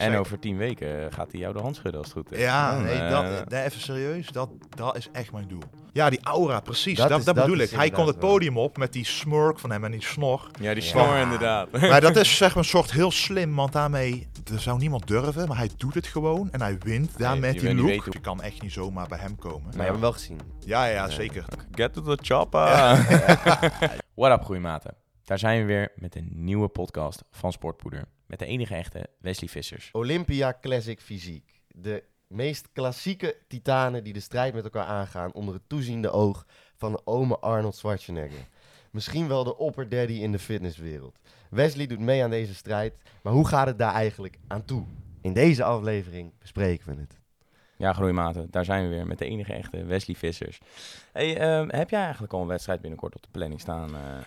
En over tien weken gaat hij jou de hand schudden als het goed is. Ja, nee, eh, dat, nee, even serieus. Dat, dat is echt mijn doel. Ja, die aura, precies. Dat Dat, is- dat, dat bedoel ik. Hij komt het podium op met die smirk van hem en die snor. ja, die Ja. snor inderdaad. Maar dat is zeg maar een soort heel slim, want daarmee er zou niemand durven, maar hij doet het gewoon en hij wint daar Nee, met je die look. weten Je kan echt niet zomaar bij hem komen. Maar je hebt hem wel gezien. Ja, ja, zeker. Get to the chopper. What up, goeie maten. Daar zijn we weer met een nieuwe podcast van Sportpoeder. Met de enige echte Wesley Vissers. Olympia Classic Fysiek. De meest klassieke titanen die de strijd met elkaar aangaan onder het toeziende oog van de ome Arnold Schwarzenegger. Misschien wel de opperdaddy in de fitnesswereld. Wesley doet mee aan deze strijd, maar hoe gaat het daar eigenlijk aan toe? In deze aflevering bespreken we het. Ja, groeimaten, daar zijn we weer met de enige echte Wesley Vissers. Hey, ehm, heb jij eigenlijk al een wedstrijd binnenkort op de planning staan? eh?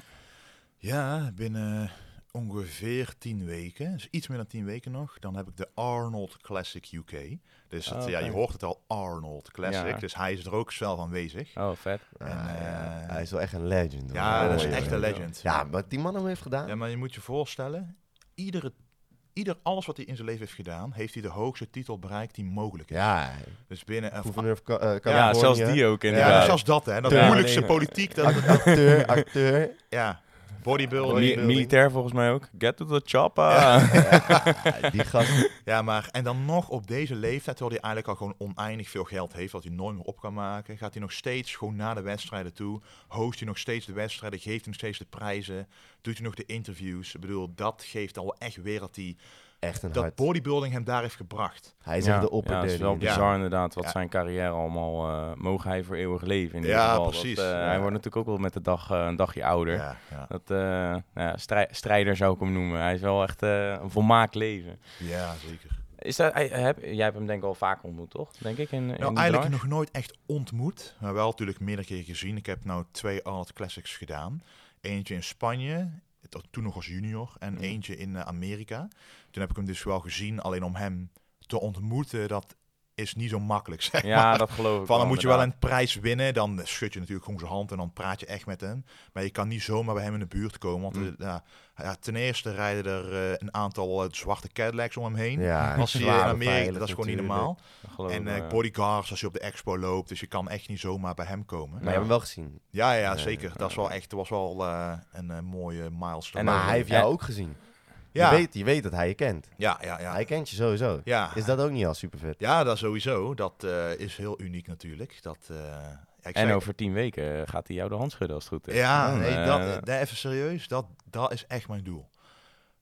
Ja, binnen ongeveer tien weken, dus iets meer dan tien weken nog, dan heb ik de Arnold Classic UK. Dus het, Oh, ja, je hoort het al, Arnold Classic. Ja. Dus hij is er ook zelf aanwezig. Oh, vet. En, Ah, ja, eh, hij is wel echt een legend. hoor. Ja, dat is Mooi, echt een legend. Ja, wat die man hem heeft gedaan. Ja, maar je moet je voorstellen, iedere, ieder, alles wat hij in zijn leven heeft gedaan, heeft hij de hoogste titel bereikt die mogelijk is. Ja, Dus binnen... een gouverneur van Ca- eh, Ja, zelfs die ook ja, inderdaad. zelfs dat, hè. Dat Ja, moeilijkste nee. politiek. Dat, Act- Acteur, acteur. ja, Mi- bodybuilding. militair volgens mij ook. Get to the chopper. Ja, die gast. Ja, maar en dan nog op deze leeftijd, terwijl hij eigenlijk al gewoon oneindig veel geld heeft, wat hij nooit meer op kan maken, gaat hij nog steeds gewoon naar de wedstrijden toe, host hij nog steeds de wedstrijden, geeft nog steeds de prijzen, doet hij nog de interviews. Ik bedoel, dat geeft al echt weer dat hij Echt een dat bodybuilding hem daar heeft gebracht. Hij is ja, echt de ja, het is wel Ja. bizar inderdaad wat Ja. zijn carrière allemaal eh mogen hij voor eeuwig leven. In Ja, ieder geval. Dat, precies. eh. Hij wordt natuurlijk ook wel met de dag eh, een dagje ouder. Ja, ja. Dat, eh, ja, strij- strijder zou ik hem noemen. Hij is wel echt een volmaakt leven. ja zeker. Is dat, hij- heb, jij hebt hem denk ik al vaak ontmoet, toch? Denk ik in, in Nou, eigenlijk nog nooit echt ontmoet, maar wel natuurlijk meerdere keer gezien. Ik heb nou twee Arnold Classics gedaan. Eentje in Spanje, toen nog als junior, en eentje in eh, Amerika. Toen heb ik hem dus wel gezien, alleen om hem te ontmoeten, dat is niet zo makkelijk, zeg Ja, maar. dat geloof ik Van, dan wel, moet je wel een prijs winnen, dan schud je natuurlijk gewoon zijn hand en dan praat je echt met hem. Maar je kan niet zomaar bij hem in de buurt komen, want Mm. ja, ja, ten eerste rijden er eh, een aantal eh, zwarte Cadillacs om hem heen. Ja, Als hij in Amerika, dat is gewoon niet normaal. En eh bodyguards als je op de expo loopt, dus je kan echt niet zomaar bij hem komen. Maar je hebt hem wel gezien. Ja, ja, zeker. Dat is wel echt, dat was wel eh, een mooie milestone. En hij heeft ja. jou ook gezien. Ja, Je, weet, je weet dat hij je kent. ja, ja, ja. Hij kent je sowieso. ja. Is dat ook niet al super vet? Ja, dat sowieso. Dat eh, is heel uniek natuurlijk. Dat, eh, ja, ik En zeg- over tien weken gaat hij jou de hand schudden als het goed is. Ja, Dan, nee, eh, dat, nee, even serieus. Dat, dat is echt mijn doel.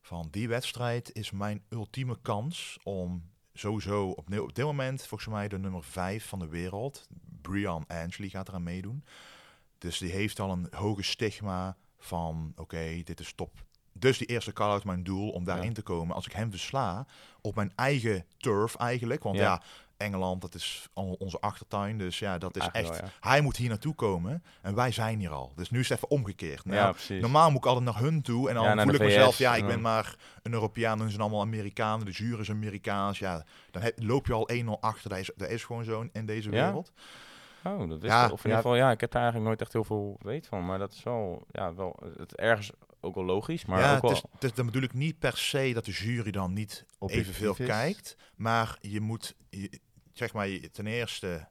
Van die wedstrijd is mijn ultieme kans om sowieso op, op dit moment volgens mij de nummer 5 van de wereld, Brian Angeli, gaat eraan meedoen. Dus die heeft al een hoge stigma van oké, dit is top. Dus die eerste call-out mijn doel om daarin Ja. te komen. Als ik hem versla op mijn eigen turf eigenlijk. Want Ja. ja, Engeland, dat is al onze achtertuin. Dus ja, dat is Eigenlijk echt... wel, Hij moet hier naartoe komen en wij zijn hier al. Dus nu is het even omgekeerd. Nou, ja, precies. Normaal moet ik altijd naar hun toe en dan Ja, voel ik mezelf, ja, ik ben maar een Europeaan, hun zijn allemaal Amerikanen, de jury is Amerikaans. Ja, dan heb- loop je al 1-0 achter. Dat is, dat is gewoon zo in deze wereld. Oh, dat Ja. Of in ja. ieder geval, ja, ik heb daar eigenlijk nooit echt heel veel weet van. Maar dat is wel, ja, wel het ergens ook wel logisch. Maar ja, ook wel... het is, het is, dan bedoel ik niet per se dat de jury dan niet Objectief evenveel kijkt, maar je moet, je- zeg maar, je- ten eerste,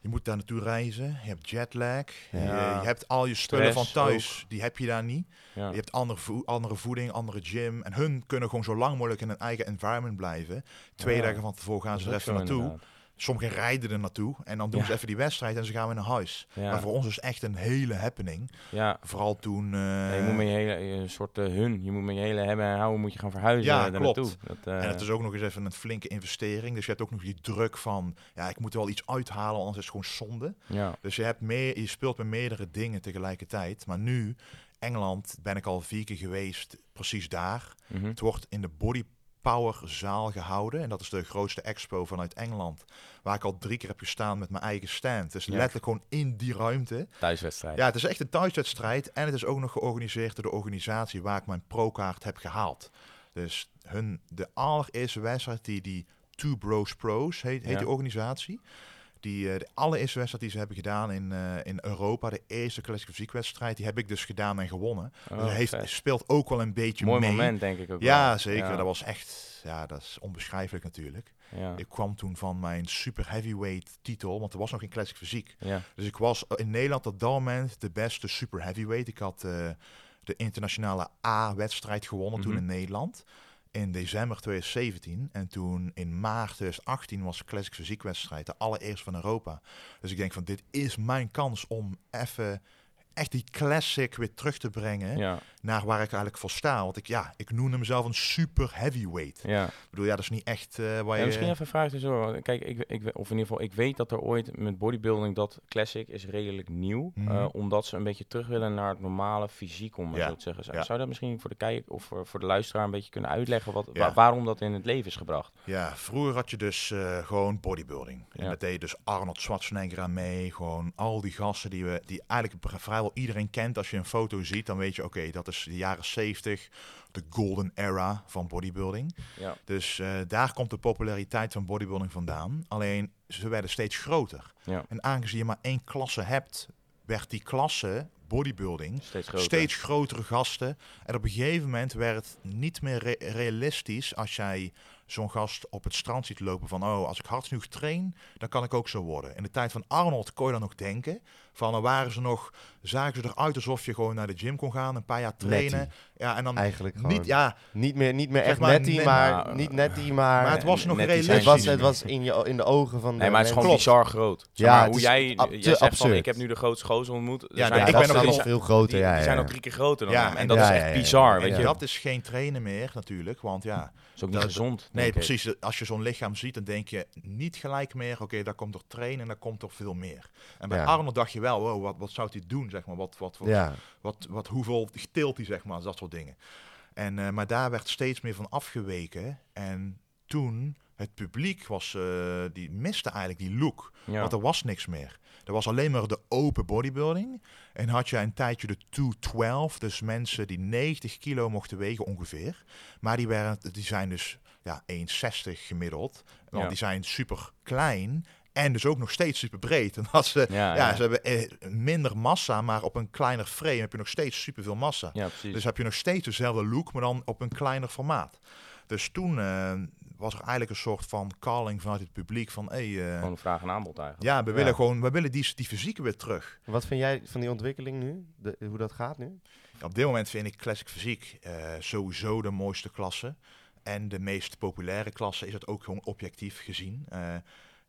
je moet daar naartoe reizen. Je hebt jetlag. Ja. Je, je hebt al je spullen Stress van thuis, die heb je daar niet. ja. Je hebt andere, vo- andere voeding, andere gym. En hun kunnen gewoon zo lang mogelijk in hun eigen environment blijven. Twee dagen van tevoren gaan ze er even naartoe. inderdaad. Sommigen rijden er naartoe. En dan doen Ja. ze even die wedstrijd en ze gaan weer naar huis. Ja, Maar voor ons is echt een hele happening. ja. Vooral toen... eh, Ja, je moet met je hele, een soort eh, hun, je moet met je hele hebben en houden, moet je gaan verhuizen Ja, eh, daar klopt. naartoe. Dat, eh, En het is ook nog eens even een flinke investering. Dus je hebt ook nog die druk van... Ja, ik moet er wel iets uithalen, anders is het gewoon zonde. ja. Dus je, hebt meer, je speelt met meerdere dingen tegelijkertijd. Maar nu, Engeland, ben ik al vier keer geweest, precies daar. mhm. Het wordt in de Body Power zaal gehouden. En dat is de grootste expo vanuit Engeland. Waar ik al drie keer heb gestaan met mijn eigen stand. Dus Ja. letterlijk gewoon in die ruimte. Thuiswedstrijd. Ja, het is echt een thuiswedstrijd. En het is ook nog georganiseerd door de organisatie waar ik mijn pro-kaart heb gehaald. Dus hun, de allereerste wedstrijd die die Two Bros Pros heet, heet Ja. die organisatie. Die, eh, de allereerste wedstrijd die ze hebben gedaan in, eh, in Europa, de eerste fysiekwedstrijd, die heb ik dus gedaan en gewonnen. Oh, dus hij heeft, speelt ook wel een beetje Mooi mee. moment, denk ik ook Ja, wel. zeker. Ja, Dat was echt, ja, dat is onbeschrijfelijk natuurlijk. Ja, Ik kwam toen van mijn super heavyweight titel, want er was nog geen classic fysiek. ja. Dus ik was in Nederland op dat moment de beste super heavyweight. Ik had eh, de internationale A-wedstrijd gewonnen toen Mhm. in Nederland. In december 2017. En toen in maart 2018 was de Classic Fysiek wedstrijd. De allereerste van Europa. Dus ik denk van dit is mijn kans om even echt die classic weer terug te brengen. ja, Naar waar ik eigenlijk voor sta. Want ik, ja, ik noemde mezelf een super heavyweight. ja. Ik bedoel, ja, dat is niet echt eh waar Ja, je... misschien even vraag tussendoor. Kijk, ik, ik, of in ieder geval, ik weet dat er ooit met bodybuilding dat classic is redelijk nieuw. Eh, omdat ze een beetje terug willen naar het normale fysiek, om maar zo te zeggen. Zou, zou dat misschien voor de kijker of voor, voor de luisteraar een beetje kunnen uitleggen wat, wa- waarom dat in het leven is gebracht? Ja, vroeger had je dus eh, gewoon bodybuilding. En dat deed dus Arnold Schwarzenegger aan mee. Gewoon al die gasten die, we, die eigenlijk br- iedereen kent. Als je een foto ziet, dan weet je, oké, dat is de jaren 70, de golden era van bodybuilding. Ja, Dus eh, daar komt de populariteit van bodybuilding vandaan. Alleen, ze werden steeds groter. ja. En aangezien je maar één klasse hebt, werd die klasse bodybuilding steeds groter. steeds grotere gasten. En op een gegeven moment werd het niet meer re- realistisch als jij zo'n gast op het strand ziet lopen van, oh, als ik hard genoeg train, dan kan ik ook zo worden. In de tijd van Arnold kon je dan nog denken, van dan waren ze nog, zagen ze eruit alsof je gewoon naar de gym kon gaan, een paar jaar trainen. Nettie. Ja, en dan Eigenlijk gewoon. niet, ja, Niet meer, niet meer echt maar, nee, maar, maar- niet nettie, maar... maar het was nog net realistisch. het was, het was in, je, in de ogen van de Nee, maar het is gewoon bizar groot. Zeg Ja, maar, hoe jij, ab- jij te zegt van, ik heb nu de grootste gozer ontmoet. Er Ja, zijn, ik ben nog veel groter, die, ja, die zijn al drie keer groter dan Ja, hem. En dat ja, is echt bizar, weet je. dat is geen trainen meer natuurlijk, want ja, is ook niet dat- gezond. Nee, ik. precies. Als je zo'n lichaam ziet, dan denk je niet gelijk meer, oké, daar komt er trainen en daar komt er veel meer. En bij Ja. Arnold dacht je wel, wow, wat, wat zou hij doen, zeg maar, wat, wat, wat, Ja, wat, wat, hoeveel tilt hij, zeg maar, dat soort dingen. En, eh, maar daar werd steeds meer van afgeweken. En toen, het publiek was, eh, die miste eigenlijk die look. Ja. Want er was niks meer. Er was alleen maar de open bodybuilding. En had je een tijdje de 212, dus mensen die 90 kilo mochten wegen ongeveer. Maar die, waren, die zijn dus ja, 1,60 gemiddeld. Want Ja. die zijn super klein. En dus ook nog steeds super breed. En als ze, Ja, ja, ja. ze hebben eh, minder massa, maar op een kleiner frame heb je nog steeds super veel massa. Ja. Dus heb je nog steeds dezelfde look, maar dan op een kleiner formaat. Dus toen eh, was er eigenlijk een soort van calling vanuit het publiek van, hey, eh, Gewoon een vraag en aanbod eigenlijk. ja, we Ja. willen gewoon, we willen die, die fysieke weer terug. wat vind jij van die ontwikkeling nu? De, hoe dat gaat nu? Op dit moment vind ik classic fysiek eh, sowieso de mooiste klasse. En de meest populaire klasse is het ook gewoon objectief gezien. Eh,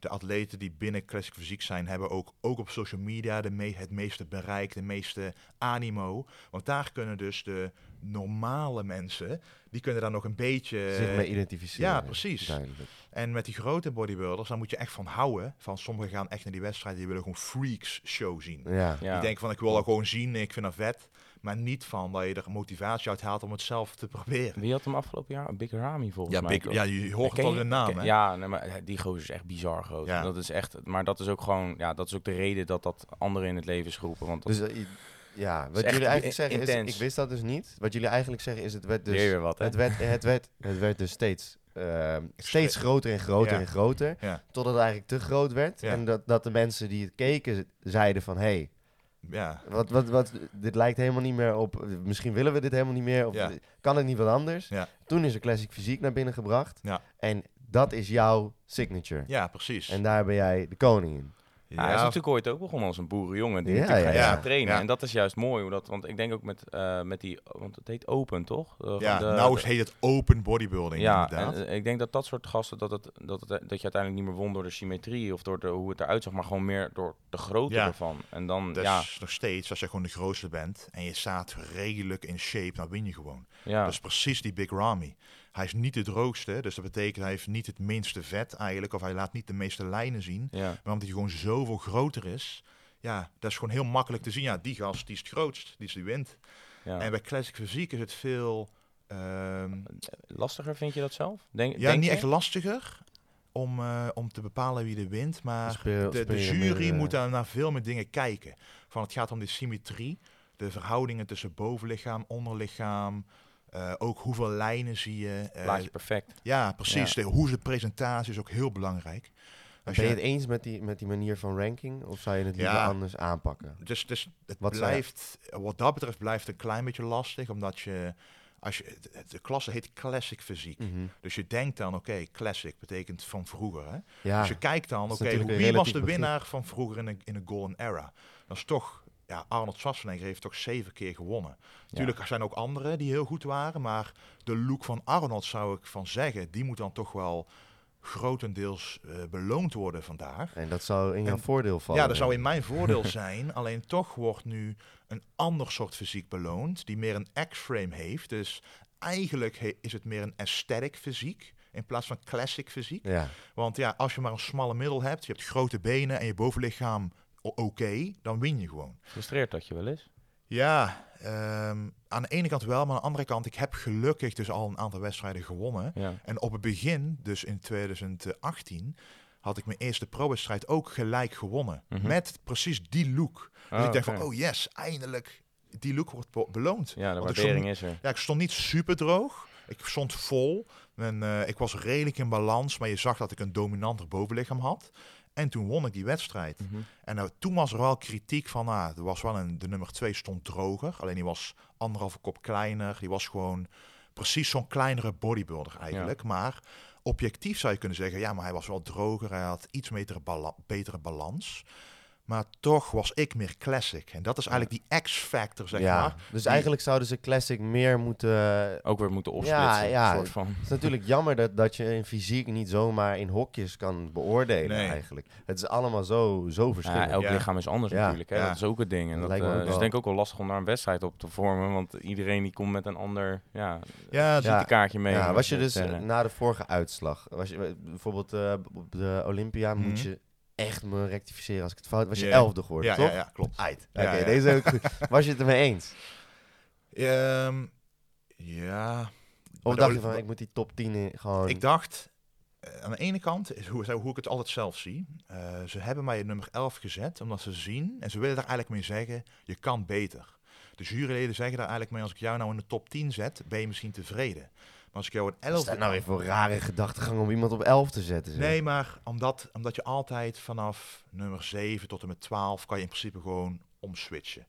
de atleten die binnen classic fysiek zijn, hebben ook, ook op social media de me het meeste bereik, de meeste animo. Want daar kunnen dus de normale mensen, die kunnen daar nog een beetje... Zich mee identificeren. ja, precies. Duidelijk. En met die grote bodybuilders, daar moet je echt van houden. Van sommigen gaan echt naar die wedstrijden, die willen gewoon freaks show zien. Ja. Ja. Die denken van, ik wil dat gewoon zien, ik vind dat vet. Maar niet van dat je er motivatie uit haalt om het zelf te proberen. Wie had hem afgelopen jaar? Big Ramy volgens Ja, mij. big, ja, je hoort het al de naam, hè? Ja, nee, maar die gozer is echt bizar groot. Ja. Dat is echt, maar dat is ook gewoon, ja, dat is ook de reden dat dat anderen in het leven is geroepen. Want dat Dus eh, ja, wat jullie eigenlijk zeggen is, ik wist dat dus niet. Wat jullie eigenlijk zeggen is, het werd dus, dus, weer wat, hè? het werd, het werd, het werd dus steeds, ehm, steeds groter en groter Ja. en groter. Ja. Totdat het eigenlijk te groot werd. Ja. En dat, dat de mensen die het keken zeiden van, hé, hey, Ja, wat, wat, wat, dit lijkt helemaal niet meer op, misschien willen we dit helemaal niet meer. Of Ja. kan het niet wat anders? Ja. Toen is er Classic Fysiek naar binnen gebracht. Ja. En dat is jouw signature. ja precies. En daar ben jij de koning in. Ja, hij is natuurlijk ooit ook begonnen als een boerenjongen die Ja, natuurlijk ja, gaat trainen. En dat is juist mooi, hoe dat, want ik denk ook met, eh, met die, want het heet Open, toch? Eh, ja, de- nou heet het open bodybuilding ja, inderdaad. en, eh, ik denk dat dat soort gasten, dat, het, dat, het, dat je uiteindelijk niet meer won door de symmetrie of door de, hoe het eruit zag, maar gewoon meer door de grootte ervan. En dan, dus ja, nog steeds, als je gewoon de grootste bent en je staat redelijk in shape, dan win je gewoon. ja, Dat is precies die Big Ramy. Hij is niet de droogste, dus dat betekent hij heeft niet het minste vet eigenlijk, of hij laat niet de meeste lijnen zien. ja, Maar omdat hij gewoon zoveel groter is, ja, dat is gewoon heel makkelijk te zien. Ja, die gast, die is het grootst, die is die wint. ja. En bij Classic Fysiek is het veel, ehm, Lastiger vind je dat zelf? Denk, ja, denk niet je? echt lastiger om, eh, om te bepalen wie er wint, maar Speel- de, speel de jury meer, eh, moet daar naar veel meer dingen kijken. Van het gaat om de symmetrie, de verhoudingen tussen bovenlichaam, onderlichaam, eh, ook hoeveel lijnen zie je. eh, Plaatje perfect. ja, precies. De, hoe is de presentatie is ook heel belangrijk. Als Ben je het eens met die, met die manier van ranking? Of zou je het liever Ja. anders aanpakken? Dus, dus het Wat blijft, wat dat betreft blijft het een klein beetje lastig, omdat je, als je, de- de klasse heet classic fysiek. Mhm. Dus je denkt dan, oké, classic betekent van vroeger. Hè? Ja, Dus je kijkt dan, oké, wie was de begrip. winnaar van vroeger in de, in de golden era? Dat is toch, ja, Arnold Schwarzenegger heeft toch zeven keer gewonnen. Natuurlijk er zijn ook anderen die heel goed waren, maar de look van Arnold zou ik van zeggen, die moet dan toch wel grotendeels eh, beloond worden vandaag. en dat zou in jouw voordeel vallen. Ja, dat zou in mijn voordeel zijn. Alleen toch wordt nu een ander soort fysiek beloond, die meer een X-frame heeft. Dus eigenlijk he- is het meer een aesthetic fysiek in plaats van classic fysiek. Ja, Want ja, als je maar een smalle middel hebt, je hebt grote benen en je bovenlichaam oké, dan win je gewoon. Frustreert dat je wel eens? Ja, ehm, aan de ene kant wel, maar aan de andere kant, ik heb gelukkig dus al een aantal wedstrijden gewonnen. Ja. En op het begin, dus in 2018, had ik mijn eerste pro-wedstrijd ook gelijk gewonnen. Mhm. Met precies die look. Dus Oh, ik dacht van, oh yes, eindelijk, die look wordt be- beloond. Ja, de Want waardering is er. Ja, ik stond niet super droog. Ik stond vol. En, eh, ik was redelijk in balans, maar je zag dat ik een dominanter bovenlichaam had. En toen won ik die wedstrijd. Mhm. En nou, toen was er wel kritiek van, ah, er was wel een, de nummer 2 stond droger. Alleen die was anderhalve kop kleiner. Die was gewoon precies zo'n kleinere bodybuilder eigenlijk. Maar objectief zou je kunnen zeggen, ja, maar hij was wel droger. Hij had iets betere, bala- betere balans. Maar toch was ik meer classic. En dat is eigenlijk die X-factor, zeg ja. maar. dus Die- eigenlijk zouden ze Classic meer moeten... Ook weer moeten opsplitsen. ja. soort van. Het is natuurlijk jammer dat, dat je in fysiek niet zomaar in hokjes kan beoordelen Nee. eigenlijk. Het is allemaal zo, zo Ja, verschillend. elk Ja. lichaam is anders Ja. natuurlijk. Hè? Ja. Dat is ook het ding. En Dat dat, lijkt me eh, is wel. denk ik ook wel lastig om daar een wedstrijd op te vormen. Want iedereen die komt met een ander ja, Ja, Ja. ziekenkaartje mee. Ja, was je dus eh, na de vorige uitslag, was je eh, bijvoorbeeld eh, op de Olympia, moet Mhm. je echt me rectificeren als ik het fout was je Ja. elfde geworden, ja, toch? ja, ja, klopt. Ait. Oké, deze goed. Was je het ermee eens? Ehm, ja. Of dacht je van, ik moet die top 10 in gewoon... Ik dacht, eh, aan de ene kant, is hoe, hoe ik het altijd zelf zie. eh, ze hebben mij nummer 11 gezet, omdat ze zien, en ze willen daar eigenlijk mee zeggen, je kan beter. De juryleden zeggen daar eigenlijk mee, als ik jou nou in de top 10 zet, ben je misschien tevreden. Maar als ik jou in Wat is 11... dat nou weer voor rare gedachtegang om iemand op 11 te zetten? zeg? Nee, maar omdat, omdat je altijd vanaf nummer 7 tot en met 12 kan je in principe gewoon omswitchen.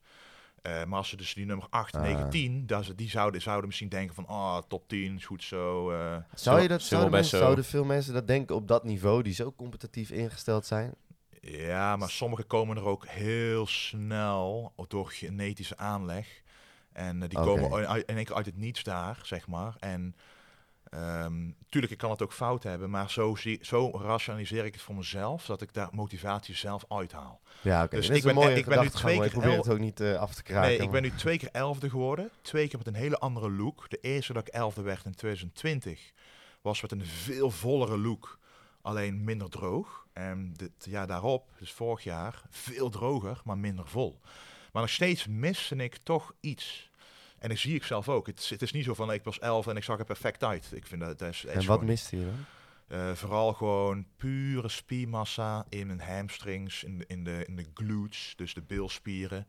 Eh, maar als ze dus die nummer 8, Ah. 9, 10, dat ze, die zouden, zouden misschien denken van, ah, top 10 is goed zo. eh. Zou je dat, zouden, mensen, zo. zouden veel mensen dat denken op dat niveau, die zo competitief ingesteld zijn? Ja, maar sommigen komen er ook heel snel door genetische aanleg. En eh, die komen in één keer uit het niets daar, zeg maar. En ehm tuurlijk, ik kan het ook fout hebben, maar zo, zie, zo rationaliseer ik het voor mezelf, zodat ik daar motivatie zelf uithaal. Ja, oké. Dus dat ik ben- mooie ik ben nu twee maar ik keer probeer het ook niet eh, af te kraken. Nee, ik ben nu twee keer elfde geworden. Twee keer met een hele andere look. De eerste dat ik elfde werd in 2020 was met een veel vollere look. Alleen minder droog. En het jaar daarop, dus vorig jaar, veel droger, maar minder vol. Maar nog steeds miste ik toch iets. En dat zie ik zelf ook. Het, is- het is niet zo van ik was elf en ik zag er perfect uit. Ik vind dat, dat is, En wat gewoon- miste je dan? eh, vooral gewoon pure spiermassa in mijn hamstrings, in de, in de, in de glutes, dus de bilspieren.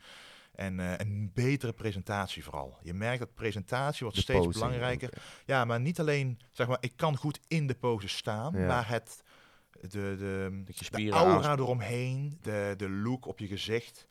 En eh, een betere presentatie vooral. Je merkt dat presentatie wordt De steeds posing belangrijker. Ja, maar niet alleen, zeg maar, ik kan goed in de pose staan, Ja. maar het, de, de, de spieren aura eromheen, de, de look op je gezicht,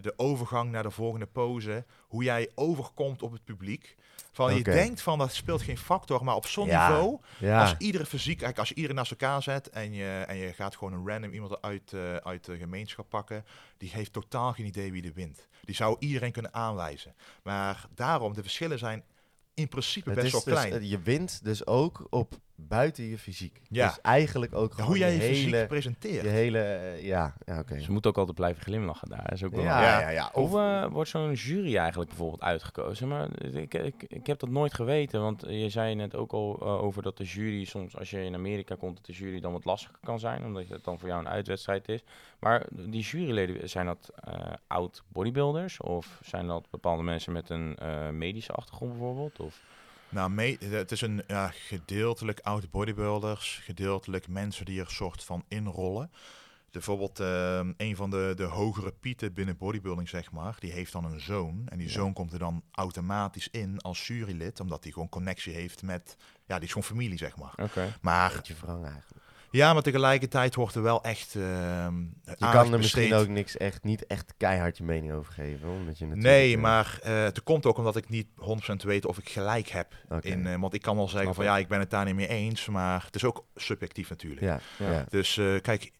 de overgang naar de volgende pose, hoe jij overkomt op het publiek. Van, Je denkt van dat speelt geen factor, maar op zo'n Ja. niveau Ja, als iedere fysiek, eigenlijk als je iedereen naast elkaar zet en je, en je gaat gewoon een random iemand uit, eh, uit de gemeenschap pakken, die heeft totaal geen idee wie er wint. Die zou iedereen kunnen aanwijzen. Maar daarom, de verschillen zijn in principe het best wel dus, klein. eh, je wint dus ook op buiten je fysiek. Ja. Dus eigenlijk ook gewoon hoe jij je je fysiek hele... presenteert. Je hele eh, ja, ja oké. Ze moeten ook altijd blijven glimlachen daar. Is ook wel Ja, Ja. ja, ja. Of, Hoe eh, wordt zo'n jury eigenlijk bijvoorbeeld uitgekozen? Maar ik, ik, ik heb dat nooit geweten, want je zei net ook al eh, over dat de jury soms, als je in Amerika komt, dat de jury dan wat lastiger kan zijn, omdat het dan voor jou een uitwedstrijd is. Maar die juryleden, zijn dat eh, oud bodybuilders of zijn dat bepaalde mensen met een eh, medische achtergrond bijvoorbeeld? Of? Nou, me- het is een ja, gedeeltelijk oude bodybuilders, gedeeltelijk mensen die er soort van inrollen. Bijvoorbeeld eh, een van de, de hogere pieten binnen bodybuilding, zeg maar, die heeft dan een zoon. En die Ja. zoon komt er dan automatisch in als jurylid, omdat hij gewoon connectie heeft met, ja, die is gewoon familie, zeg maar. Oké. Maar beetje wrang eigenlijk. Ja, maar tegelijkertijd wordt er wel echt ehm Je kan er misschien besteed. ook niks echt, niet echt keihard je mening over geven. Omdat je natuurlijk, Nee, eh, maar eh, het komt ook omdat ik niet 100% weet of ik gelijk heb. oké. In, eh, want ik kan wel zeggen Snap van ik. ja, ik ben het daar niet mee eens, maar het is ook subjectief natuurlijk. Ja, Ja. ja. Dus eh, kijk,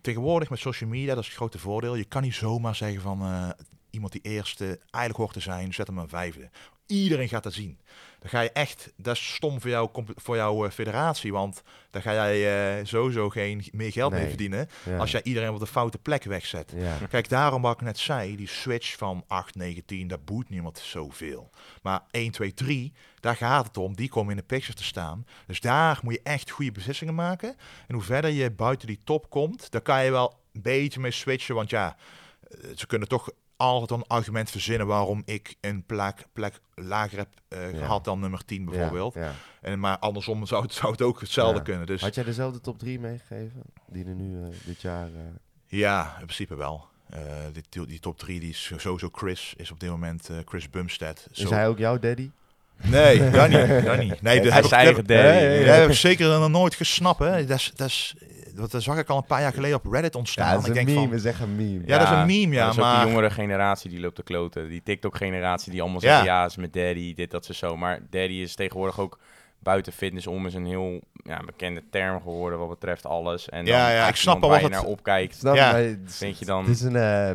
tegenwoordig met social media, dat is het grote voordeel. Je kan niet zomaar zeggen van eh, iemand die eerste eigenlijk hoort te zijn, zet hem een vijfde. Iedereen gaat dat zien. Dan ga je echt, dat is stom voor, jou, voor jouw eh, federatie, want dan ga jij eh, sowieso geen meer geld mee verdienen ja. als jij iedereen op de foute plek wegzet. Ja. Kijk, daarom wat ik net zei, die switch van 8, 9, 10, dat boeit niemand zoveel. Maar 1, 2, 3, daar gaat het om. Die komen in de picture te staan. Dus daar moet je echt goede beslissingen maken. En hoe verder je buiten die top komt, daar kan je wel een beetje mee switchen. Want ja, eh, ze kunnen toch altijd een argument verzinnen waarom ik een plek, plek lager heb eh, Ja. gehad dan nummer 10 bijvoorbeeld. Ja, ja. En, maar andersom zou het, zou het ook hetzelfde Ja. kunnen. Dus Had jij dezelfde top 3 meegegeven? Die er nu eh, dit jaar... eh, Ja, in principe wel. Eh, die, die top 3 die is sowieso Chris, is op dit moment eh, Chris Bumstead. Is hij ook jouw daddy? Nee, dat niet. Dat niet. Nee, dat Hij is eigen daddy. Dat heb ik zeker nog nooit gesnapt. Hè. Dat, is, dat, is, dat dat zag ik al een paar jaar geleden op Reddit ontstaan. Ja, dat is ik denk meme. van, is echt een meme. Ja, dat is een meme, ja, dat is ook die jongere generatie die loopt te kloten. Die TikTok-generatie die allemaal Ja. zeggen, ja, is met daddy, dit, dat, ze zo. Maar daddy is tegenwoordig ook buiten fitness om is een heel ja, bekende term geworden wat betreft alles. En Ja, dan ja, ik eigenlijk snap al waar wat je het- naar opkijkt. Snap je? Ja. Maar het is- Vind je dan- Het is een... eh,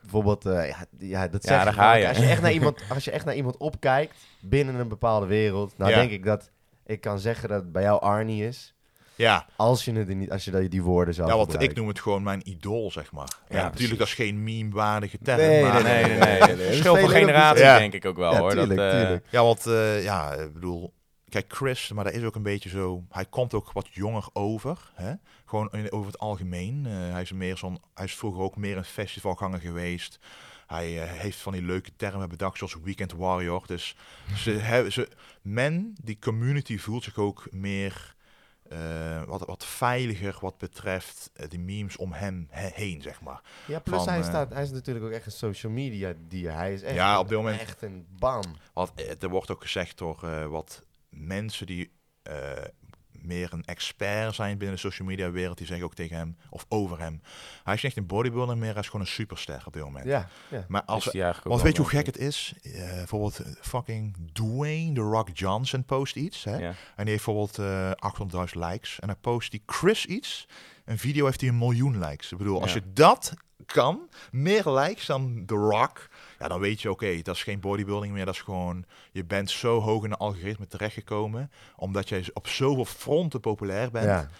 bijvoorbeeld, eh, ja, ja, dat Ja, zeg daar je ga je. Als je, echt naar iemand, als je echt naar iemand opkijkt binnen een bepaalde wereld, nou Ja. denk ik dat ik kan zeggen dat het bij jou Arnie is. Ja, Als je, het niet, als je die- die woorden zou ja, want ik noem het gewoon mijn idool, zeg maar. Ja, Ja, natuurlijk, dat is geen meme-waardige term. Nee, maar, Nee, nee, nee. nee, nee. Verschil van generatie denk ik ook wel Ja, hoor. tuurlijk, dat, eh, tuurlijk. Ja, want eh, ja, ik bedoel, kijk, Chris, maar dat is ook een beetje zo. Hij komt ook wat jonger over, hè? Gewoon in, over het algemeen. Eh, hij is meer zo'n, hij is vroeger ook meer een festivalganger geweest. Hij heeft van die leuke termen bedacht, zoals Weekend Warrior. Dus ze hebben, ze, men, die community voelt zich ook meer eh, wat, wat veiliger wat betreft eh, die memes om hem he- heen, zeg maar. Ja, plus van, hij, eh, staat, hij is natuurlijk ook echt een social media dier. Hij is echt, Ja, een- op dit moment- echt een bam. Wat, er wordt ook gezegd door wat mensen die meer een expert zijn binnen de social media wereld, die zeggen ook tegen hem of over hem. Hij is niet echt een bodybuilder meer, hij is gewoon een superster op dit moment. Ja, ja. Maar als, want wel, weet je hoe gek het is? Eh, bijvoorbeeld eh, fucking Dwayne The Rock Johnson post iets. Hè? Ja. En die heeft bijvoorbeeld eh 800.000 likes. En dan post die Chris iets. Een video heeft hij een miljoen likes. Ik bedoel, als je dat kan, meer likes dan The Rock, ja, dan weet je, oké, dat is geen bodybuilding meer. Dat is gewoon, je bent zo hoog in de algoritme terechtgekomen, omdat jij op zoveel fronten populair bent. ja. Maar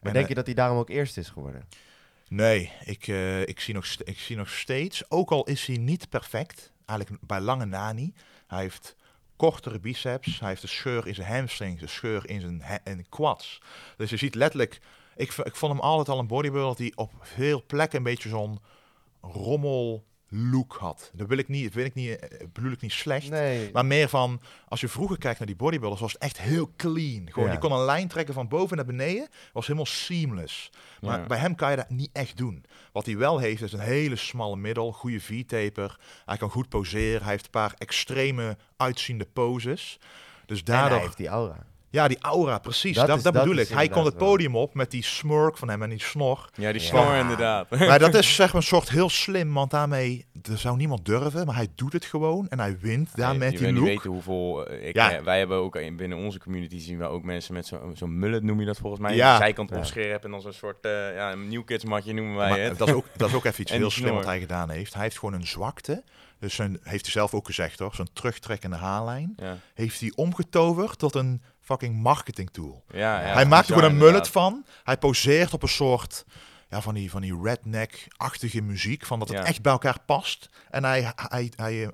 En, denk eh, je dat hij daarom ook eerst is geworden? Nee, ik, eh, ik, zie nog ik zie nog steeds, ook al is hij niet perfect, eigenlijk bij lange na niet. Hij heeft kortere biceps, hij heeft een scheur in zijn hamstrings, een scheur in zijn in quads. Dus je ziet letterlijk, ik, ik vond hem altijd al een bodybuilder die op veel plekken een beetje zo'n rommel look had. Dat wil ik niet, dat wil ik niet, eh, bedoel ik niet slecht. Nee. Maar meer van, als je vroeger kijkt naar die bodybuilders, was het echt heel clean. Gewoon, Ja. je kon een lijn trekken van boven naar beneden, was helemaal seamless. Maar Ja. bij hem kan je dat niet echt doen. Wat hij wel heeft, is een hele smalle middel, goede V-taper. Hij kan goed poseren, hij heeft een paar extreme uitziende poses. Dus En daardoor... hij heeft die aura. Ja, die aura, precies. Dat Dat, is- dat, dat bedoel ik. Hij komt het podium op met die smirk van hem en die snor. ja, die Ja. snor inderdaad. Maar dat is zeg maar een soort heel slim, want daarmee er zou niemand durven, maar hij doet het gewoon en hij wint daar Nee, met je die wil look. niet weten hoeveel... eh, ik, Ja. eh, wij hebben ook in- binnen onze community zien we ook mensen met zo'n zo'n mullet, noem je dat volgens mij. Ja. Zijkant Ja. opscheren hebt en dan zo'n soort uh, ja, een New Kids matje noemen wij Maar het. dat, is ook, dat is ook even iets heel slim wat hij gedaan heeft. Hij heeft gewoon een zwakte. Dus zijn, heeft hij zelf ook gezegd hoor, zijn terugtrekkende haarlijn. Ja, Heeft hij omgetoverd tot een fucking marketing tool. ja, ja, hij maakt er gewoon een mullet van. Hij poseert op een soort ja, van die, van die redneck-achtige muziek. Van dat het Ja. echt bij elkaar past. En hij, hij, hij, hij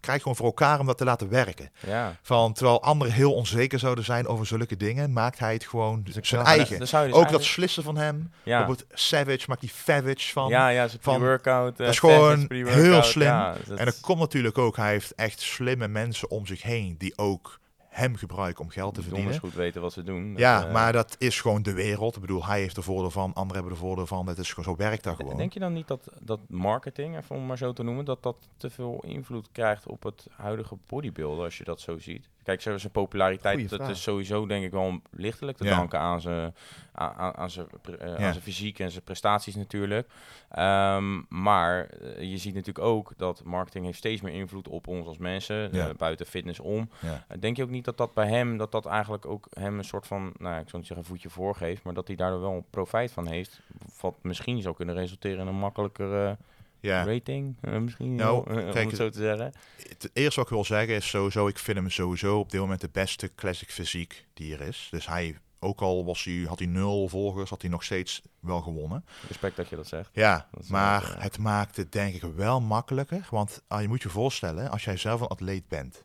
krijgt gewoon voor elkaar om dat te laten werken. Ja. Van, terwijl anderen heel onzeker zouden zijn over zulke dingen, maakt hij het gewoon Dus ik zijn eigen. Dus ook dat slissen van hem. ja. Bijvoorbeeld Savage maakt die Favage van. ja, ja, van- pre-workout. eh, dat is Savage gewoon heel slim. Ja, dat- En dat komt natuurlijk ook, hij heeft echt slimme mensen om zich heen die ook hem gebruiken om geld te donders verdienen. goed weten wat ze doen. Ja, eh, maar dat is gewoon de wereld. Ik bedoel, hij heeft er voordeel van, anderen hebben er voordeel van. Dat is gewoon, zo werkt dat gewoon. Denk je dan niet dat, dat marketing, even om maar zo te noemen, dat dat te veel invloed krijgt op het huidige bodybuilder als je dat zo ziet? Kijk, zijn zijn populariteit, dat is sowieso denk ik wel lichtelijk te Ja. danken aan zijn, aan, aan- aan zijn, eh, Ja. aan zijn fysiek en zijn prestaties natuurlijk. Ehm, maar eh, je ziet natuurlijk ook dat marketing heeft steeds meer invloed op ons als mensen, Ja. eh, buiten fitness om. Eh, Denk je ook niet dat dat bij hem, dat dat eigenlijk ook hem een soort van, nou ik zou niet zeggen voetje voorgeeft, maar dat hij daardoor wel profijt van heeft, wat misschien zou kunnen resulteren in een makkelijkere Ja. rating, eh, misschien, Nou, eh, om het zo te zeggen. Het eerste wat ik wil zeggen is sowieso, ik vind hem sowieso op dit moment de beste classic fysiek die er is. Dus hij, ook al was hij, had hij nul volgers, had hij nog steeds wel gewonnen. Respect dat je dat zegt. Ja, Dat is maar wel, eh, het maakt het denk ik wel makkelijker. Want ah, je moet je voorstellen, als jij zelf een atleet bent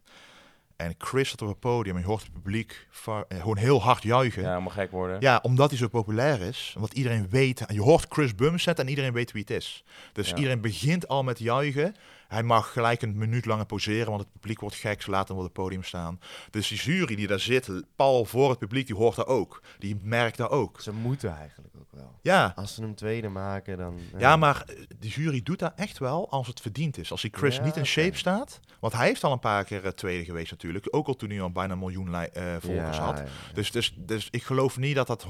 en Chris staat op het podium en je hoort het publiek eh, gewoon heel hard juichen. Ja, helemaal gek worden. Ja, omdat hij zo populair is. Omdat iedereen weet. Je hoort Chris Bumstead en iedereen weet wie het is. Dus Ja. iedereen begint al met juichen. Hij mag gelijk een minuut langer poseren, want het publiek wordt gek. Ze laten hem op het podium staan. Dus die jury die daar zit, pal voor het publiek, die hoort daar ook. Die merkt daar ook. Ze moeten eigenlijk ook wel. Ja, Als ze hem tweede maken, dan... eh, ja, maar eh, die jury doet dat echt wel als het verdiend is. Als die Chris Ja, niet in shape staat. Want hij heeft al een paar keer eh, tweede geweest natuurlijk. Ook al toen hij al bijna een miljoen volgers ja, had. Dus, dus, dus ik geloof niet dat dat 100%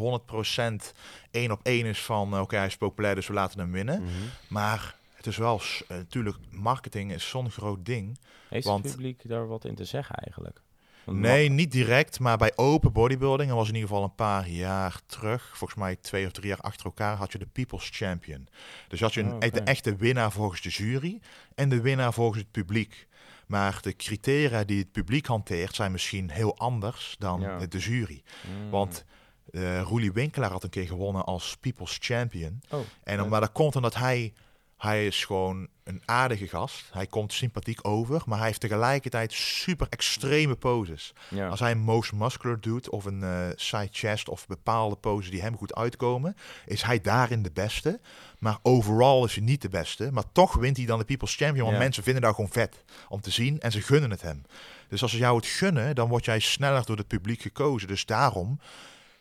één op één is van oké, hij is populair, dus we laten hem winnen. Mhm. Maar is wel, s- eh, natuurlijk, marketing is zo'n groot ding. Heeft Want- het publiek daar wat in te zeggen eigenlijk? Want Nee, niet direct, maar bij open bodybuilding, dat was in ieder geval een paar jaar terug, volgens mij twee of drie jaar achter elkaar, had je de People's Champion. Dus had je een, Oh, oké. de echte winnaar volgens de jury en de winnaar volgens het publiek. Maar de criteria die het publiek hanteert zijn misschien heel anders dan Ja. de jury. Mm. Want eh Roelie Winkelaar had een keer gewonnen als People's Champion. Oh, En dan, Ja. maar dat komt omdat hij, hij is gewoon een aardige gast. Hij komt sympathiek over, maar hij heeft tegelijkertijd super extreme poses. ja. Als hij een most muscular doet of een eh, side chest of bepaalde poses die hem goed uitkomen, is hij daarin de beste. Maar overal is hij niet de beste. Maar toch wint hij dan de People's Champion, want Ja. mensen vinden dat gewoon vet om te zien en ze gunnen het hem. Dus als ze jou het gunnen, dan word jij sneller door het publiek gekozen. Dus daarom,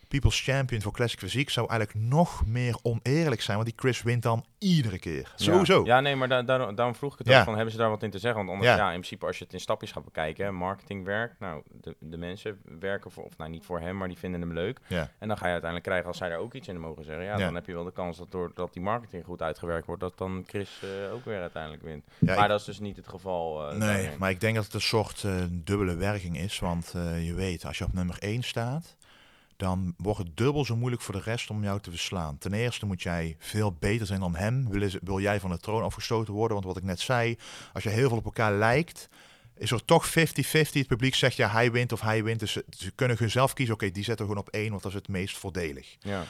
People's Champion voor Classic Fysiek zou eigenlijk nog meer oneerlijk zijn, want die Chris wint dan iedere keer. Ja. Sowieso. Ja, nee, maar da- daarom, daarom vroeg ik het Ja. ook van, hebben ze daar wat in te zeggen? Want anders, ja. Ja. in principe, als je het in stapjes gaat bekijken, marketingwerk, nou, de, de mensen werken voor, of nou, niet voor hem, maar die vinden hem leuk. Ja. En dan ga je uiteindelijk krijgen, als zij daar ook iets in mogen zeggen, ja, Ja. dan heb je wel de kans dat doordat die marketing goed uitgewerkt wordt, dat dan Chris eh, ook weer uiteindelijk wint. Ja, maar ik- dat is dus niet het geval. eh, Nee, daarin. maar ik denk dat het een soort eh, dubbele werking is. Want je weet, als je op nummer 1 staat, dan wordt het dubbel zo moeilijk voor de rest om jou te verslaan. Ten eerste moet jij veel beter zijn dan hem. Wil, wil jij van de troon afgestoten worden? Want wat ik net zei, als je heel veel op elkaar lijkt, is er toch 50-50. Het publiek zegt ja, hij wint of hij wint. Dus ze, ze kunnen gewoon zelf kiezen, oké, die zetten we gewoon op één, want dat is het meest voordelig. Ja.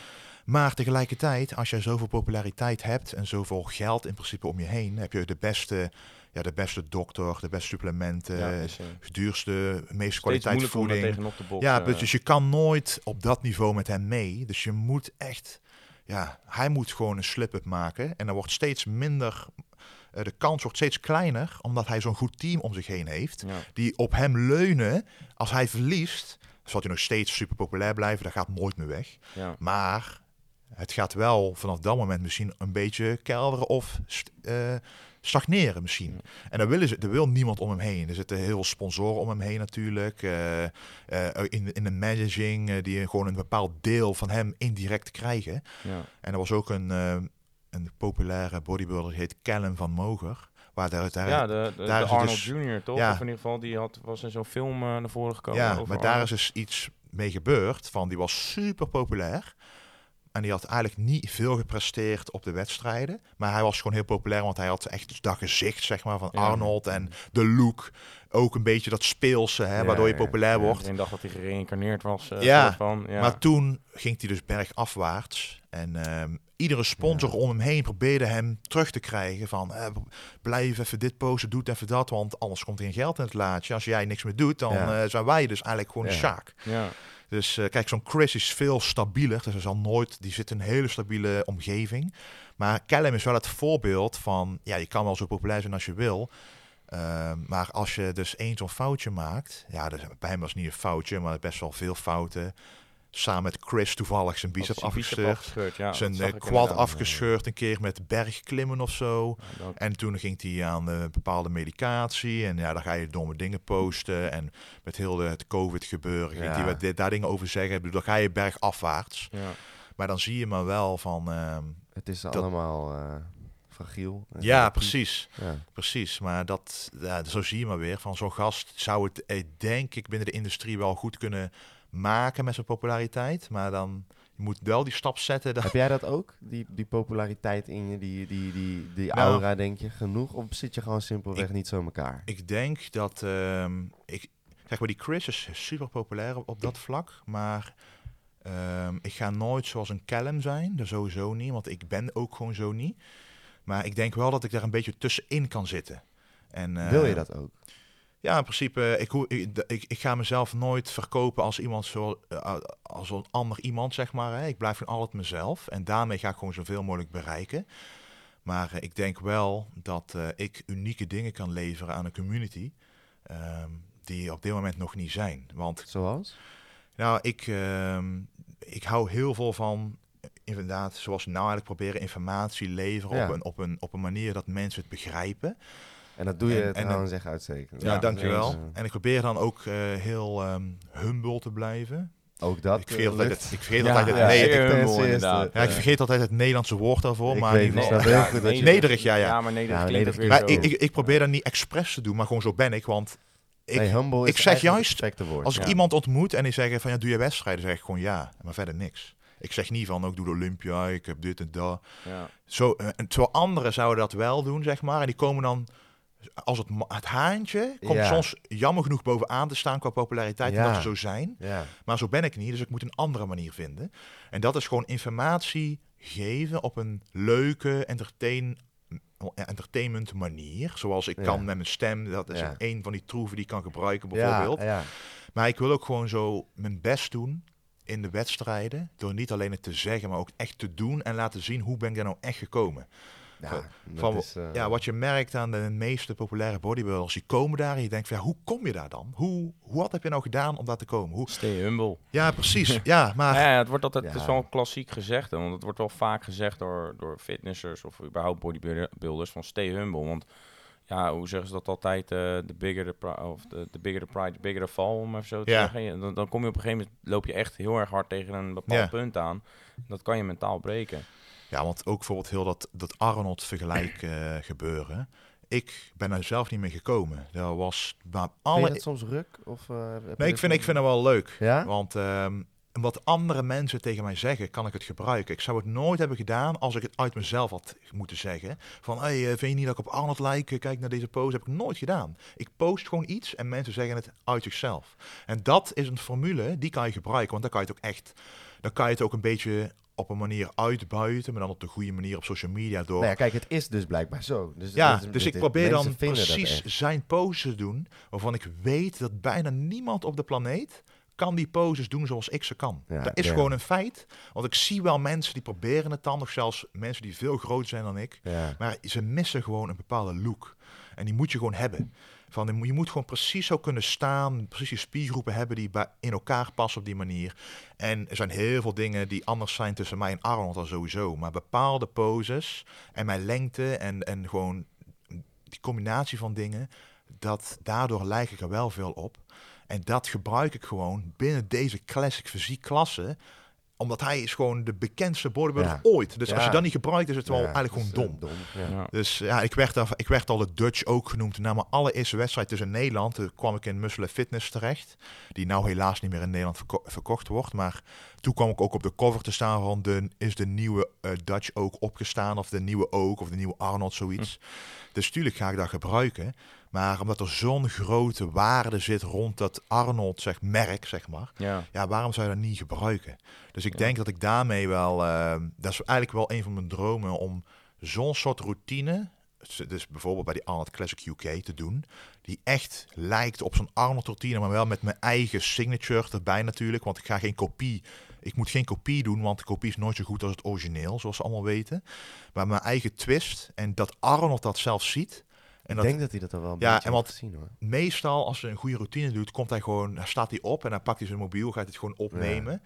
Maar tegelijkertijd, als je zoveel populariteit hebt en zoveel geld in principe om je heen, heb je de beste, ja, de beste dokter, de beste supplementen, ja, is, eh, duurste, meeste steeds kwaliteit moeilijker om daar voeding. tegenop te boksen. Ja, dus je kan nooit op dat niveau met hem mee. Dus je moet echt, ja, hij moet gewoon een slip-up maken. En dan wordt steeds minder, eh, de kans wordt steeds kleiner, omdat hij zo'n goed team om zich heen heeft. ja. Die op hem leunen. Als hij verliest, zal hij nog steeds super populair blijven. Dat gaat nooit meer weg. Ja. Maar het gaat wel vanaf dat moment misschien een beetje kelderen of eh, stagneren misschien. Ja. En daar, willen ze, daar wil niemand om hem heen. Er zitten heel veel sponsoren om hem heen natuurlijk. eh, eh, in, in de managing, eh, die gewoon een bepaald deel van hem indirect krijgen. Ja. En er was ook een, een populaire bodybuilder, die heet Callum van Moger. Waar daar, daar, Ja, de, de, daar de Arnold dus- Jr. toch? Ja. Of in ieder geval, die had, was in zo'n film naar voren gekomen. ja, over maar daar is dus iets mee gebeurd. Van, die was super populair. En die had eigenlijk niet veel gepresteerd op de wedstrijden. Maar hij was gewoon heel populair, want hij had echt dat gezicht zeg maar, van Ja. Arnold. En de look, ook een beetje dat speelse, hè, Ja, waardoor je populair Ja, wordt. Iedereen dacht dat hij gereïncarneerd was. eh, Ja, soort van. ja. Maar toen ging hij dus bergafwaarts. En ehm, iedere sponsor om hem heen probeerde hem terug te krijgen. Van eh, blijf even dit posten, doe even dat. Want anders komt er geen geld in het laadje. Als jij niks meer doet, dan eh, zijn wij dus eigenlijk gewoon Ja. zaak. ja. Dus eh, kijk, zo'n Chris is veel stabieler. Dus hij zal nooit, die zit in een hele stabiele omgeving. Maar Callum is wel het voorbeeld van, ja, je kan wel zo populair zijn als je wil. Ehm, maar als je dus één zo'n foutje maakt, ja, dus bij hem was het niet een foutje, maar best wel veel fouten. Samen met Chris toevallig zijn bicep zijn afgescheurd. afgescheurd, ja, zijn eh, quad afgescheurd een keer met bergklimmen of zo. Ja, dat- En toen ging hij aan eh, bepaalde medicatie. En ja, dan ga je domme dingen posten. En met heel de, het COVID gebeuren ging Ja. hij wat- daar dingen over zeggen. Dan ga je bergafwaarts. ja. Maar dan zie je maar wel van... ehm, Het is Dat- allemaal eh, fragiel. ja, precies. Ja. Precies. Maar dat, ja, zo zie je maar weer. Van zo'n gast zou het, denk ik, binnen de industrie wel goed kunnen maken met zijn populariteit. Maar dan je moet wel die stap zetten. Dat, Heb jij dat ook? Die, die populariteit in je, die, die, die, die Nou, aura, denk je, genoeg? Of zit je gewoon simpelweg ik- niet zo in elkaar? Ik denk dat ehm, ik zeg maar die Chris is super populair op, op dat vlak, maar ehm, ik ga nooit zoals een Callum zijn, dat sowieso niet, want ik ben ook gewoon zo niet. Maar ik denk wel dat ik daar een beetje tussenin kan zitten. En, eh, Wil je dat ook? Ja, in principe, ik, ik, ik, ga mezelf nooit verkopen als iemand zo, eh, als een ander iemand, zeg maar. Hè. Ik blijf gewoon altijd mezelf en daarmee ga ik gewoon zoveel mogelijk bereiken. Maar eh, ik denk wel dat eh, ik unieke dingen kan leveren aan een community ehm, die op dit moment nog niet zijn. Want Zoals? nou, ik, ehm, ik hou heel veel van, eh, inderdaad, zoals we nou eigenlijk proberen, informatie leveren Ja. op, een, op, een, op een manier dat mensen het begrijpen. En dat doe je En- en trouwens echt uitstekend. Ja, Ja, dankjewel. En ik probeer dan ook eh, heel ehm, humble te blijven. Ook dat. ik vergeet eh, altijd het, ik vergeet Ja, altijd het, ja, nee, zeer ik, inderdaad. ja, Eh, vergeet altijd het Nederlandse woord daarvoor. Ik maar weet snap heel goed Nederig, ja, ja. Ja, maar nederig Ja, klinkt ook nederig weer Maar zo. ik, ik, ik probeer dat niet expres te doen, maar gewoon zo ben ik. Want ik, nee, humble is ik zeg juist, het perfecte woord. als ik iemand ontmoet en die zeggen van ja, doe je wedstrijden, zeg ik gewoon ja, maar verder niks. Ik zeg niet van ook doe de Olympia, ik heb dit en dat. Ja. Zo, eh, en terwijl anderen zouden dat wel doen, zeg maar. En die komen dan, als het, het haantje, komt Ja. soms jammer genoeg bovenaan te staan qua populariteit. Ja. Omdat ze zo zijn. Ja. Maar zo ben ik niet, dus ik moet een andere manier vinden. En dat is gewoon informatie geven op een leuke, entertain, entertainment manier. Zoals ik kan met mijn stem. Dat is een van die troeven die ik kan gebruiken, bijvoorbeeld. Maar ik wil ook gewoon zo mijn best doen in de wedstrijden. Door niet alleen het te zeggen, maar ook echt te doen. En laten zien hoe ben ik daar nou echt gekomen. Ja, Van- is, eh, Ja, wat je merkt aan de meeste populaire bodybuilders, die komen daar en je denkt van ja, hoe kom je daar dan? Hoe, wat heb je nou gedaan om daar te komen? Hoe... Stay humble. Ja, precies. ja, maar Ja, ja, het wordt altijd, het is wel een klassiek gezegd, want het wordt wel vaak gezegd door, door fitnessers of überhaupt bodybuilders van stay humble. Want ja, hoe zeggen ze dat altijd? eh, the bigger the, pri- of the, the bigger the pride, the bigger the fall, om even zo te Ja. zeggen. Dan, dan kom je op een gegeven moment, loop je echt heel erg hard tegen een bepaald Ja. punt aan. Dat kan je mentaal breken. Ja, want ook bijvoorbeeld heel dat, dat Arnold vergelijk eh, gebeuren. Ik ben er zelf niet mee gekomen. Dat was maar Vind je alle. soms ruk? Of, eh, Nee, ik vind, ik vind het wel leuk. Ja? Want ehm, wat andere mensen tegen mij zeggen, kan ik het gebruiken. Ik zou het nooit hebben gedaan als ik het uit mezelf had moeten zeggen. Van, hey, eh, vind je niet dat ik op Arnold lijk? Kijk naar deze pose. Heb ik nooit gedaan. Ik post gewoon iets en mensen zeggen het uit zichzelf. En dat is een formule, die kan je gebruiken. Want dan kan je het ook echt, dan kan je het ook een beetje op een manier uitbuiten. Maar dan op de goede manier op social media door. Nou ja, kijk, het is dus blijkbaar zo. Dus, Ja, dat is- dus dit- ik probeer dan precies zijn poses te doen, waarvan ik weet dat bijna niemand op de planeet kan die poses doen zoals ik ze kan. Ja, dat is ja. gewoon een feit. Want ik zie wel mensen die proberen het dan, of zelfs mensen die veel groter zijn dan ik. Ja. Maar ze missen gewoon een bepaalde look. En die moet je gewoon hebben. Van, je moet gewoon precies zo kunnen staan, precies die spiergroepen hebben die in elkaar passen op die manier. En er zijn heel veel dingen die anders zijn tussen mij en Arnold dan sowieso. Maar bepaalde poses en mijn lengte en, en gewoon die combinatie van dingen, dat daardoor lijk ik er wel veel op. En dat gebruik ik gewoon binnen deze classic fysiek klasse omdat hij is gewoon de bekendste bodybuilder Ja. ooit. Dus als je dat niet gebruikt, is het wel Ja, eigenlijk dat gewoon dom. eh, Ja. Ja. Dus ja, ik werd, daar, ik werd al de Dutch ook genoemd. Na mijn allereerste wedstrijd tussen Nederland toen kwam ik in Muscle Fitness terecht. Die nou helaas niet meer in Nederland verko- verkocht wordt. Maar toen kwam ik ook op de cover te staan van de, is de nieuwe eh, Dutch ook opgestaan. Of de nieuwe ook, of de nieuwe Arnold, zoiets. Dus tuurlijk ga ik dat gebruiken. Maar omdat er zo'n grote waarde zit rond dat Arnold zeg, merk, zeg maar. Ja. Ja, waarom zou je dat niet gebruiken? Dus ik Ja. denk dat ik daarmee wel... eh, dat is eigenlijk wel een van mijn dromen om zo'n soort routine... Dus bijvoorbeeld bij die Arnold Classic UK te doen. Die echt lijkt op zo'n Arnold routine, maar wel met mijn eigen signature erbij natuurlijk. Want ik ga geen kopie... Ik moet geen kopie doen, want de kopie is nooit zo goed als het origineel, zoals we allemaal weten. Maar mijn eigen twist en dat Arnold dat zelf ziet. En ik dat, denk dat hij dat al wel een Ja, en gezien hoor. meestal als ze een goede routine doet, komt hij gewoon, dan staat hij op en dan pakt hij zijn mobiel, gaat het gewoon opnemen.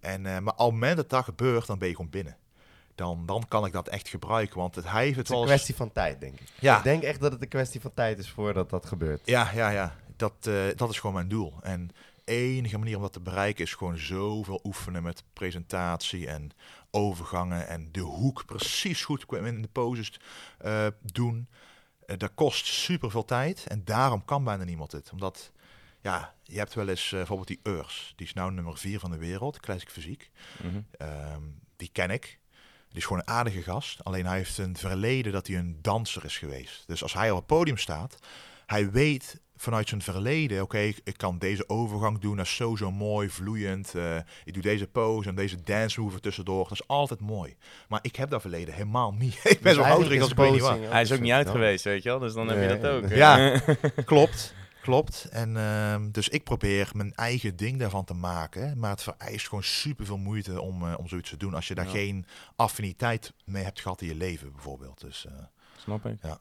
En, eh, maar het moment dat dat gebeurt, dan ben je gewoon binnen. Dan, dan kan ik dat echt gebruiken, want het, hij heeft het Het is een kwestie van tijd, denk ik. Ja, Ik denk echt dat het een kwestie van tijd is voordat dat gebeurt. Ja, ja, ja. Dat, eh, dat is gewoon mijn doel. En enige manier om dat te bereiken is gewoon zoveel oefenen met presentatie en overgangen en de hoek precies goed in de poses eh, doen. Eh, dat kost super veel tijd en daarom kan bijna niemand het. Omdat, ja, je hebt wel eens eh, bijvoorbeeld die Urs, die is nou nummer vier van de wereld, classic fysiek. Mhm. Ehm, die ken ik. Die is gewoon een aardige gast. Alleen hij heeft een verleden dat hij een danser is geweest. Dus als hij op het podium staat, hij weet vanuit zijn verleden, oké, ik, ik kan deze overgang doen, dat is zo zo mooi, vloeiend. eh, ik doe deze pose en deze dance move er tussendoor. Dat is altijd mooi. Maar ik heb dat verleden helemaal niet. ik ben Dus zo eigenlijk ouderig als ik weet niet wat. Hij is ook niet uit geweest, weet je wel. Dus dan heb je dat ook. hè. Ja. Klopt, klopt. En ehm, dus ik probeer mijn eigen ding daarvan te maken. Maar het vereist gewoon super veel moeite om, eh, om zoiets te doen. Als je daar Ja. geen affiniteit mee hebt gehad in je leven, bijvoorbeeld. Dus eh, Snap ik. Ja.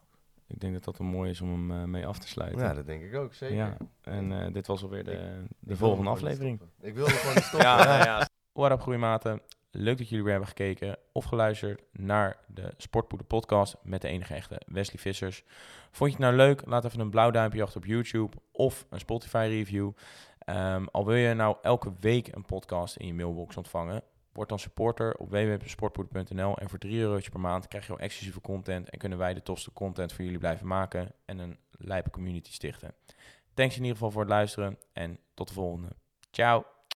Ik denk dat dat een mooi is om hem eh, mee af te sluiten. Ja, dat denk ik ook, zeker. Ja, en eh, dit was alweer de, de Ik volgende aflevering. Ik wilde gewoon stoppen. Ja, ja, ja. What up, groeimaten. Leuk dat jullie weer hebben gekeken of geluisterd naar de Sportpoeder podcast met de enige echte Wesley Vissers. Vond je het nou leuk? Laat even een blauw duimpje achter op YouTube of een Spotify review. Ehm, al wil je nou elke week een podcast in je mailbox ontvangen, word dan supporter op www.sportpoeder.nl en voor 3 eurotjes per maand krijg je al exclusieve content en kunnen wij de tofste content voor jullie blijven maken en een lijpe community stichten. Thanks in ieder geval voor het luisteren en tot de volgende. Ciao!